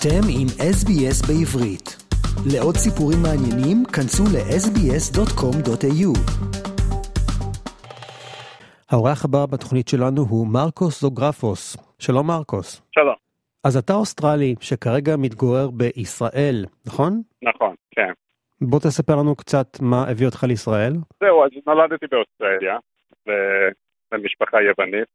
אתם עם SBS בעברית. לעוד סיפורים מעניינים, כנסו ל-sbs.com.au. האורח הבא בתוכנית שלנו הוא מרקוס זוגרפוס. שלום מרקוס. שלום. אז אתה אוסטרלי שכרגע מתגורר בישראל, נכון? נכון, כן. בוא תספר לנו קצת מה הביא אותך לישראל. זהו, אז נולדתי באוסטרליה, במשפחה יוונית,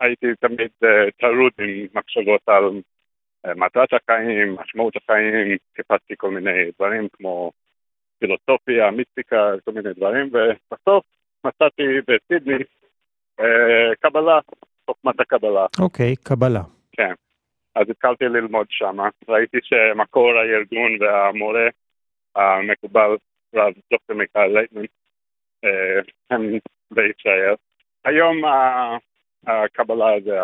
והייתי תמיד אה, טרוד עם מחשבות על אה, מטרת החיים, משמעות החיים, חיפשתי כל מיני דברים כמו פילוסופיה, מיסטיקה, כל מיני דברים, ובסוף מצאתי בסידני אה, קבלה, חוכמת הקבלה. אוקיי, קבלה. כן. אז התחלתי ללמוד שם, ראיתי שמקור הארגון והמורה המקובל, רב דוקטור מיכאל לייטמן, הם בישראל. היום הקבלה זה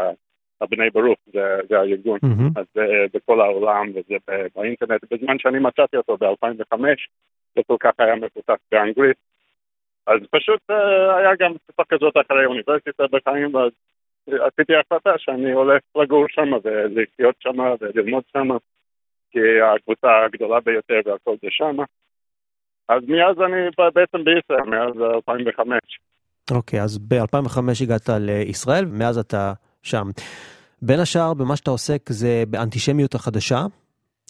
הבני ברוך, זה, זה הארגון, mm-hmm. אז זה בכל העולם וזה באינטרנט. בזמן שאני מצאתי אותו ב-2005, זה כל כך היה מפותח באנגלית. אז פשוט אה, היה גם תקופה כזאת אחרי האוניברסיטה בחיים, ואז עשיתי החלטה שאני הולך לגור שם ולחיות שם וללמוד שם, כי הקבוצה הגדולה ביותר והכל זה שם. אז מאז אני בעצם בישראל, מאז 2005. אוקיי, okay, אז ב-2005 הגעת לישראל, מאז אתה שם. בין השאר, במה שאתה עוסק זה באנטישמיות החדשה.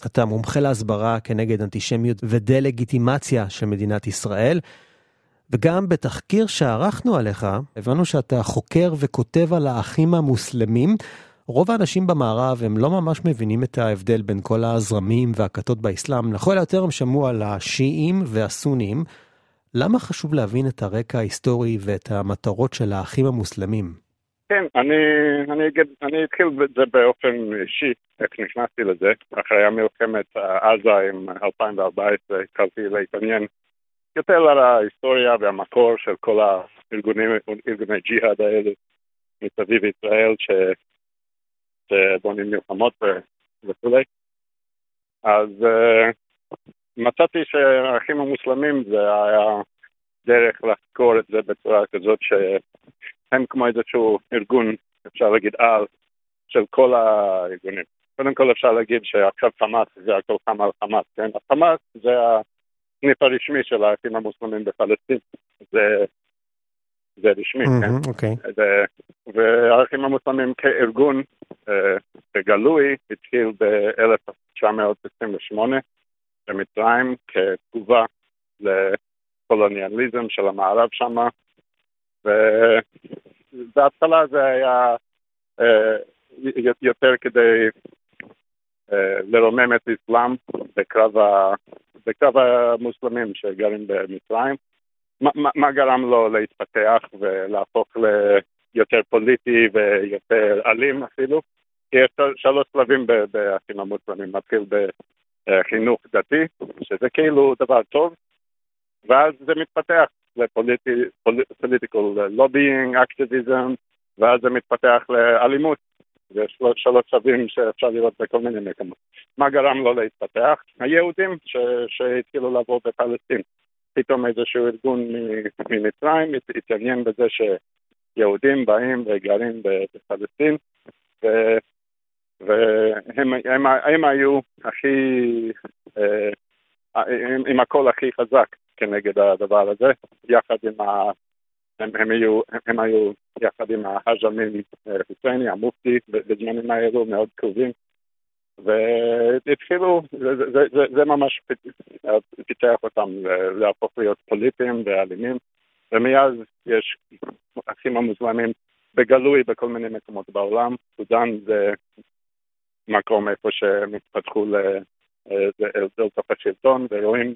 אתה מומחה להסברה כנגד אנטישמיות ודה-לגיטימציה של מדינת ישראל. וגם בתחקיר שערכנו עליך, הבנו שאתה חוקר וכותב על האחים המוסלמים. רוב האנשים במערב הם לא ממש מבינים את ההבדל בין כל הזרמים והכתות באסלאם. לכל היותר הם שמעו על השיעים והסונים. למה חשוב להבין את הרקע ההיסטורי ואת המטרות של האחים המוסלמים? כן, אני, אני, אגיד, אני אתחיל בזה באופן אישי, איך נכנסתי לזה. אחרי המלחמת עזה עם 2014 התחלתי להתעניין יותר על ההיסטוריה והמקור של כל הארגונים, ארגוני ג'יהאד האלה מסביב ישראל ש, שבונים מלחמות וכולי. אז uh, מצאתי שהאחים המוסלמים זה היה דרך לחקור את זה בצורה כזאת שהם כמו איזשהו ארגון, אפשר להגיד על, של כל הארגונים. קודם כל אפשר להגיד שעכשיו חמאס זה הכל חם על חמאס, כן? החמאס זה הסניף הרשמי של האחים המוסלמים בפלסטין, זה, זה רשמי, mm-hmm, כן? Okay. זה, והאחים המוסלמים כארגון אה, בגלוי התחיל ב-1928 במצרים כתגובה לקולוניאליזם של המערב שם, ובהתחלה זה היה אה, יותר כדי אה, לרומם את האסלאם בקרב, ה, בקרב המוסלמים שגרים במצרים. מה, מה גרם לו להתפתח ולהפוך ליותר פוליטי ויותר אלים אפילו? כי יש שלוש שלבים באחים המוסלמים, מתחיל בחינוך דתי, שזה כאילו דבר טוב, ואז זה מתפתח לפוליטיקל לובינג, אקטיביזם, ואז זה מתפתח לאלימות. יש לו שלוש שלבים שאפשר לראות בכל מיני מקומות. מה גרם לו להתפתח? היהודים שהתחילו לבוא בפלסטין. פתאום איזשהו ארגון ממצרים התעניין בזה שיהודים באים וגרים בפלסטין, ו... והם הם, הם היו הכי, אה, עם, עם הקול הכי חזק כנגד הדבר הזה, יחד עם ה... הם, הם, היו, הם היו יחד עם ההאג' אמין חוסייני, המופתי, בזמנים האלו מאוד קרובים, והתחילו, זה, זה, זה, זה ממש פיתח אותם להפוך להיות פוליטיים ואלימים, ומאז יש אחים המוסלמים בגלוי בכל מיני מקומות בעולם, סודאן זה מקום איפה שהם התפתחו אל תוך השלטון, ורואים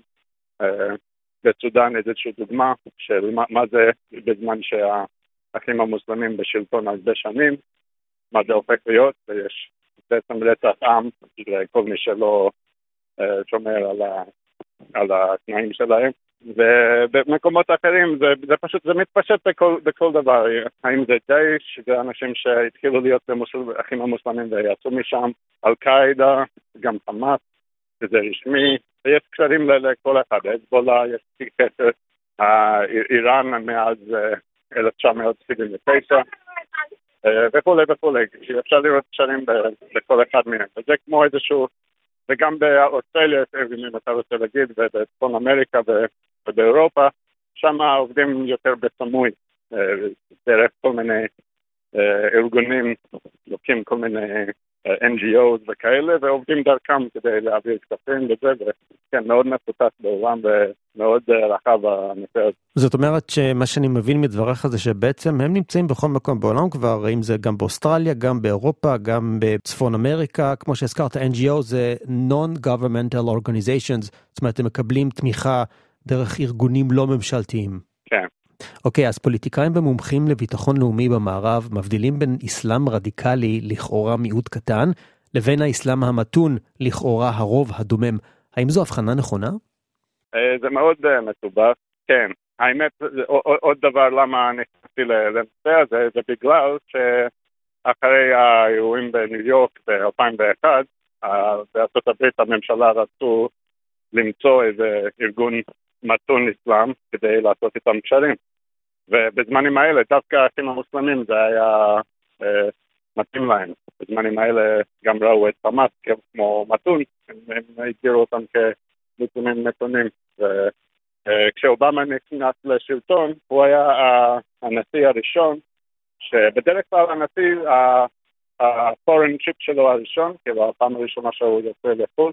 בסודאן איזושהי דוגמה של מה, מה זה בזמן שהאחים המוסלמים בשלטון הרבה שנים, מה זה הופך להיות, ויש בעצם רצח עם לכל מי שלא שומר על התנאים שלהם. ובמקומות אחרים זה, זה פשוט, זה מתפשט בכל, בכל דבר, האם זה דאעש, זה אנשים שהתחילו להיות אחים המוסלמים ויצאו משם, אל-קאעידה, גם חמאס, שזה רשמי, ויש קשרים לכל אחד, אצבולה, יש קשר, איראן מאז 1979, וכולי וכולי, אפשר לראות קשרים בכל אחד מהם, וזה כמו איזשהו, וגם באוסטרליה ארגונים, אתה רוצה להגיד, ובצפון אמריקה ובאירופה, שם עובדים יותר בסמוי, דרך כל מיני ארגונים, לוקחים כל מיני NGOs וכאלה, ועובדים דרכם כדי להעביר כספים וזה, וכן, מאוד מפותח בעולם ומאוד רחב הנושא הזה. זאת אומרת שמה שאני מבין מדבריך זה שבעצם הם נמצאים בכל מקום בעולם כבר, אם זה גם באוסטרליה, גם באירופה, גם בצפון אמריקה, כמו שהזכרת, NGO זה Non-Governmental Organizations, זאת אומרת, הם מקבלים תמיכה דרך ארגונים לא ממשלתיים. כן. אוקיי, אז פוליטיקאים ומומחים לביטחון לאומי במערב מבדילים בין אסלאם רדיקלי, לכאורה מיעוט קטן, לבין האסלאם המתון, לכאורה הרוב הדומם. האם זו הבחנה נכונה? זה מאוד מסובך, כן. האמת, עוד דבר למה נכנסתי לנושא הזה, זה בגלל שאחרי האירועים בניו יורק ב-2001, בארצות הברית הממשלה רצו למצוא איזה ארגון מתון אסלאם כדי לעשות איתם קשרים. ובזמנים האלה דווקא האחים המוסלמים זה היה אה, מתאים להם. בזמנים האלה גם ראו את חמאס כמו מתון, הם, הם הגדירו אותם כמוסלמים מתונים. וכשאובמה אה, נכנס לשלטון, הוא היה הנשיא הראשון, שבדרך כלל הנשיא, הפורן צ'יפ שלו הראשון, כאילו הפעם הראשונה שהוא יוצא לחו"ל,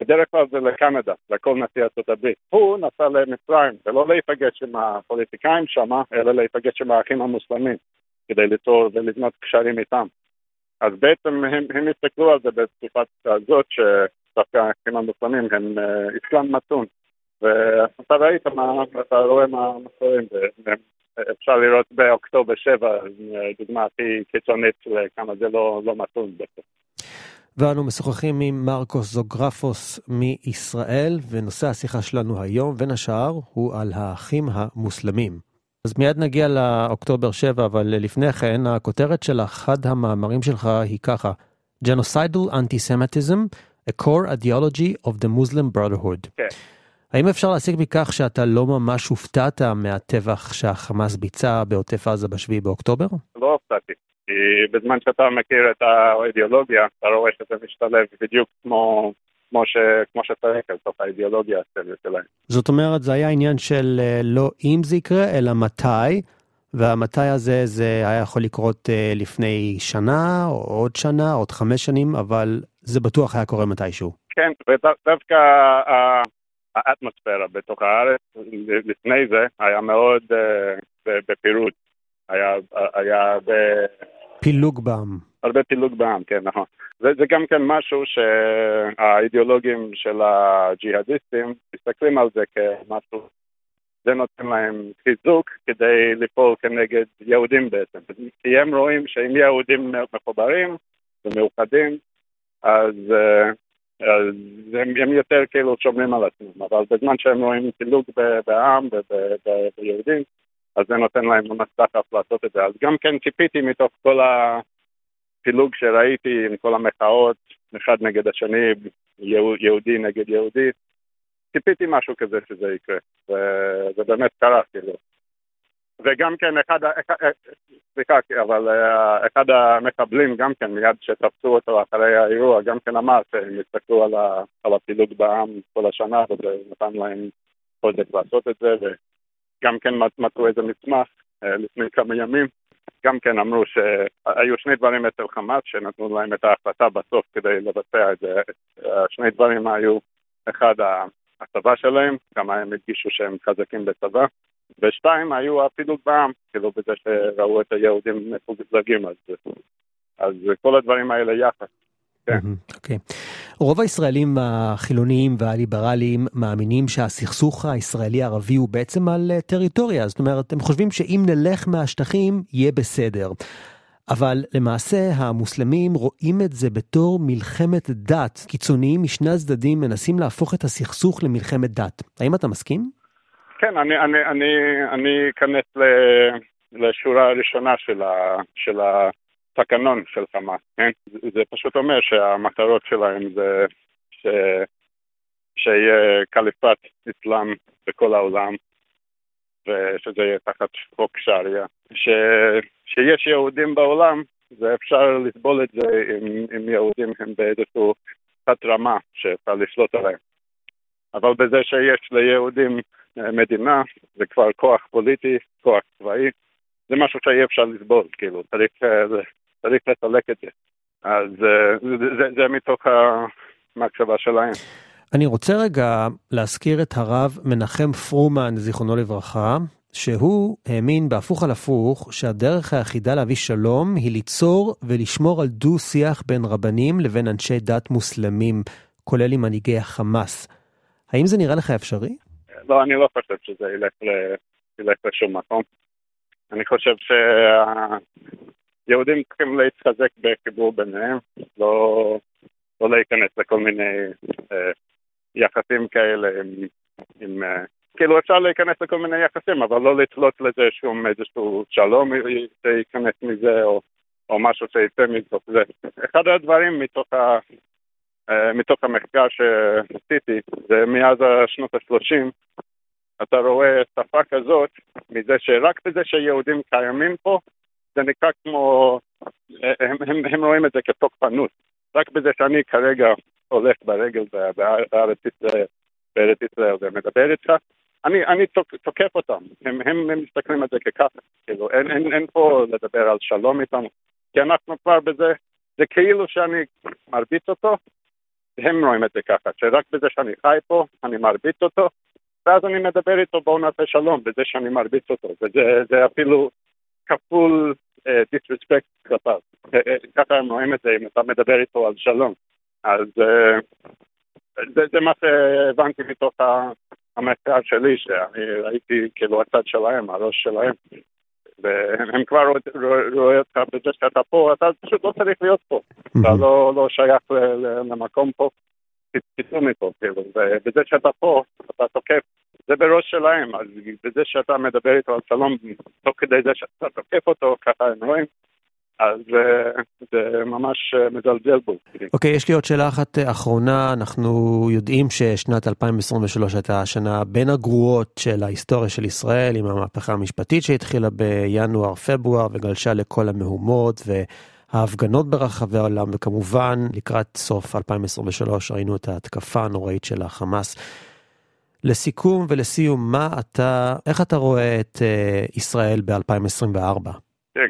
בדרך כלל זה לקנדה, לכל נשיא ארצות הברית. הוא נסע למצרים, ולא להיפגש עם הפוליטיקאים שם, אלא להיפגש עם האחים המוסלמים, כדי ליצור ולבנות קשרים איתם. אז בעצם הם, הם הסתכלו על זה בתקופת הזאת, שדווקא האחים המוסלמים הם uh, אסלאם מתון. ואתה ראית מה, אתה רואה מה קורה, אפשר לראות באוקטובר 7, דוגמה הכי קיצונית לכמה זה לא, לא מתון. בעצם. ואנו משוחחים עם מרקוס זוגרפוס מישראל, ונושא השיחה שלנו היום, בין השאר, הוא על האחים המוסלמים. אז מיד נגיע לאוקטובר 7, אבל לפני כן, הכותרת של אחד המאמרים שלך היא ככה: Genocidal Antisemitism, a core ideology of the Muslim Brotherhood. כן. האם אפשר להסיק מכך שאתה לא ממש הופתעת מהטבח שהחמאס ביצע בעוטף עזה ב-7 באוקטובר? לא הופתעתי. כי בזמן שאתה מכיר את האידיאולוגיה, אתה רואה שזה משתלב בדיוק כמו, כמו, ש, כמו שצריך לתוך האידיאולוגיה שלהם. זאת אומרת, זה היה עניין של אה, לא אם זה יקרה, אלא מתי, והמתי הזה זה היה יכול לקרות אה, לפני שנה, או עוד שנה, עוד חמש שנים, אבל זה בטוח היה קורה מתישהו. כן, ודווקא האטמוספירה בתוך הארץ, לפני זה, היה מאוד אה, בפירוט. היה, היה ב... פילוג בעם. הרבה פילוג בעם, כן, נכון. זה, זה גם כן משהו שהאידיאולוגים של הג'יהאדיסטים מסתכלים על זה כמשהו, זה נותן להם חיזוק כדי לפעול כנגד יהודים בעצם. כי הם רואים שאם יהודים מחוברים ומאוחדים, אז, אז הם, הם יותר כאילו שומרים על עצמם. אבל בזמן שהם רואים פילוג בעם וביהודים, אז זה נותן להם ממש דחף לעשות את זה. אז גם כן ציפיתי מתוך כל הפילוג שראיתי עם כל המחאות, אחד נגד השני, יהודי נגד יהודי, ציפיתי משהו כזה שזה יקרה, וזה באמת קרה, כאילו. וגם כן, אחד, סליחה, אבל אה, אחד המחבלים גם כן, מיד שתפסו אותו אחרי האירוע, גם כן אמר שהם הסתכלו על, על הפילוג בעם כל השנה, וזה נתן להם חוזק לעשות את זה, גם כן מצאו איזה מסמך אה, לפני כמה ימים, גם כן אמרו שהיו שני דברים אצל חמאס שנתנו להם את ההחלטה בסוף כדי לבצע את זה. שני דברים היו, אחד הצבא שלהם, כמה הם הדגישו שהם חזקים בצבא, ושתיים היו הפילוג בעם, כאילו בזה שראו את היהודים מפוגזגים, אז, אז כל הדברים האלה יחד. כן. אוקיי. רוב הישראלים החילוניים והליברליים מאמינים שהסכסוך הישראלי-ערבי הוא בעצם על אה, טריטוריה, זאת אומרת, הם חושבים שאם נלך מהשטחים יהיה בסדר. אבל למעשה המוסלמים רואים את זה בתור מלחמת דת. קיצוניים משני הצדדים מנסים להפוך את הסכסוך למלחמת דת. האם אתה מסכים? כן, אני, אני, אני, אני אכנס לשורה הראשונה של, ה, של התקנון של חמאס, כן? זה פשוט אומר שהמטרות שלהם זה ש... שיהיה קליפת אסלאם בכל העולם ושזה יהיה תחת חוק שריעה, ש... שיש יהודים בעולם, זה אפשר לסבול את זה אם, אם יהודים הם באיזשהו תת רמה שאפשר לשלוט עליהם. אבל בזה שיש ליהודים אה, מדינה, זה כבר כוח פוליטי, כוח צבאי, זה משהו שאי אפשר לסבול, כאילו, צריך, אה, צריך לסלק את זה. אז אה, זה, זה, זה מתוך המחשבה שלהם. אני רוצה רגע להזכיר את הרב מנחם פרומן, זיכרונו לברכה, שהוא האמין בהפוך על הפוך שהדרך היחידה להביא שלום היא ליצור ולשמור על דו-שיח בין רבנים לבין אנשי דת מוסלמים, כולל עם מנהיגי החמאס. האם זה נראה לך אפשרי? לא, אני לא חושב שזה ילך, ל... ילך לשום מקום. אני חושב שהיהודים צריכים להתחזק בחיבור ביניהם, לא, לא להיכנס לכל מיני אה, יחסים כאלה עם, עם אה, כאילו אפשר להיכנס לכל מיני יחסים, אבל לא לתלות לזה שום איזשהו שלום שייכנס מזה, או, או משהו שיצא מתוך זה. אחד הדברים מתוך, ה, אה, מתוך המחקר שעשיתי, זה מאז שנות ה-30, אתה רואה שפה כזאת, מזה שרק בזה שיהודים קיימים פה, זה נקרא כמו, אה, הם, הם, הם רואים את זה כתוקפנות. רק בזה שאני כרגע הולך ברגל בארץ ישראל, בארץ ישראל ומדבר איתך, אני, אני תוקף אותם, הם, הם, הם מסתכלים על זה כככה, כאילו, אין, אין, אין פה לדבר על שלום איתם, כי אנחנו כבר בזה, זה כאילו שאני מרביץ אותו, הם רואים את זה ככה, שרק בזה שאני חי פה, אני מרביץ אותו, ואז אני מדבר איתו בואו נעשה שלום, בזה שאני מרביץ אותו, וזה זה אפילו כפול דיסרספקט uh, כלפיו, אה, אה, ככה הם רואים את זה אם אתה מדבר איתו על שלום, אז זה, זה מה שהבנתי מתוך המחקר שלי, שאני ראיתי כאילו הצד שלהם, הראש שלהם, והם כבר רואים אותך בזה שאתה פה, אתה פשוט לא צריך להיות פה, אתה לא, לא שייך למקום פה, תצאו מפה, כאילו, ובזה שאתה פה, אתה תוקף, זה בראש שלהם, אז בזה שאתה מדבר איתו על שלום, תוך כדי זה שאתה תוקף אותו, ככה הם רואים. אז אה, זה ממש אה, מזלזל בו. אוקיי, okay, יש לי עוד שאלה אחת אה, אחרונה. אנחנו יודעים ששנת 2023 הייתה השנה בין הגרועות של ההיסטוריה של ישראל, עם המהפכה המשפטית שהתחילה בינואר-פברואר וגלשה לכל המהומות וההפגנות ברחבי העולם, וכמובן לקראת סוף 2023 ראינו את ההתקפה הנוראית של החמאס. לסיכום ולסיום, מה אתה, איך אתה רואה את ישראל ב-2024?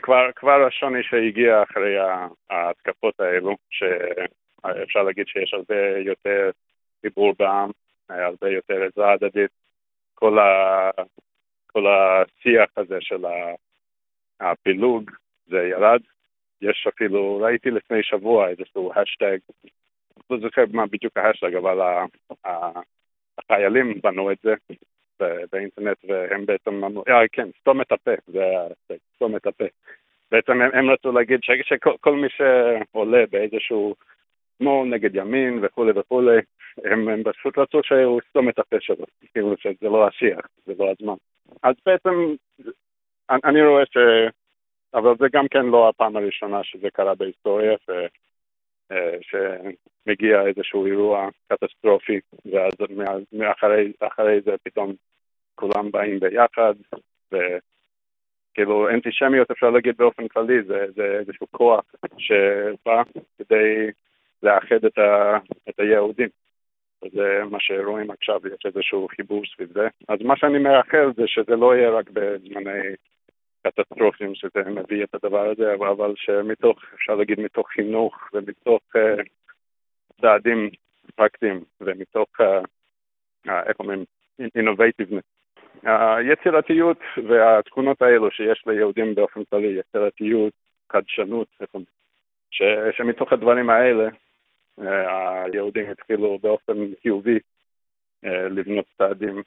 כבר, כבר השוני שהגיע אחרי ההתקפות האלו, שאפשר להגיד שיש הרבה יותר חיבור בעם, הרבה יותר עזרה הדדית, כל, ה, כל השיח הזה של הפילוג, זה ירד. יש אפילו, ראיתי לפני שבוע איזשהו השטג, לא זוכר מה בדיוק ההאשטג, אבל החיילים בנו את זה, באינטרנט והם בעצם אמרו, אה כן, סתום את הפה, זה היה סתום את הפה. בעצם הם, הם רצו להגיד ש, שכל מי שעולה באיזשהו שמאל נגד ימין וכולי וכולי, הם, הם פשוט רצו שהוא יסתום את הפה שלו, כאילו שזה לא השיח, זה לא הזמן. אז בעצם אני רואה ש... אבל זה גם כן לא הפעם הראשונה שזה קרה בהיסטוריה, ש... אה, שמגיע איזשהו אירוע קטסטרופי, ואז מאחרי זה פתאום כולם באים ביחד, וכאילו אנטישמיות אפשר להגיד באופן כללי, זה, זה איזשהו כוח שבא כדי לאחד את, ה, את היהודים. וזה מה שרואים עכשיו, יש איזשהו חיבור סביב זה. אז מה שאני מאחל זה שזה לא יהיה רק בזמני קטסטרופים שזה מביא את הדבר הזה, אבל שמתוך, אפשר להגיד, מתוך חינוך ומתוך uh, צעדים פרקטיים ומתוך, uh, איך אומרים, innovativeness. היצירתיות והתכונות האלו שיש ליהודים באופן כללי, יצירתיות, חדשנות, ש, שמתוך הדברים האלה אה, היהודים התחילו באופן חיובי אה, לבנות צעדים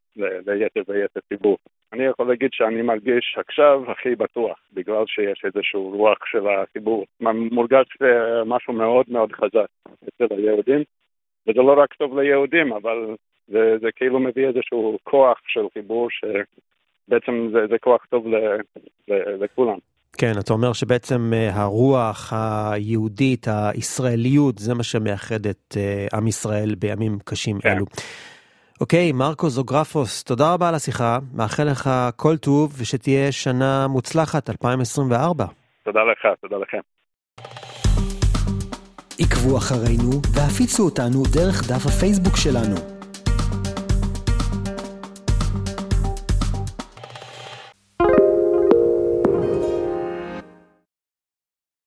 ליתר ויתר ציבור. אני יכול להגיד שאני מרגיש עכשיו הכי בטוח, בגלל שיש איזשהו רוח של הציבור. מורגש אה, משהו מאוד מאוד חזק אצל היהודים, וזה לא רק טוב ליהודים, אבל זה, זה כאילו מביא איזשהו כוח של חיבור שבעצם זה, זה כוח טוב ל, ל, לכולם. כן, אתה אומר שבעצם אה, הרוח היהודית, הישראליות, זה מה שמאחד את אה, עם ישראל בימים קשים כן. אלו. אוקיי, מרקו זוגרפוס, תודה רבה על השיחה, מאחל לך כל טוב ושתהיה שנה מוצלחת, 2024. תודה לך, תודה לכם. עקבו אחרינו והפיצו אותנו דרך דף הפייסבוק שלנו.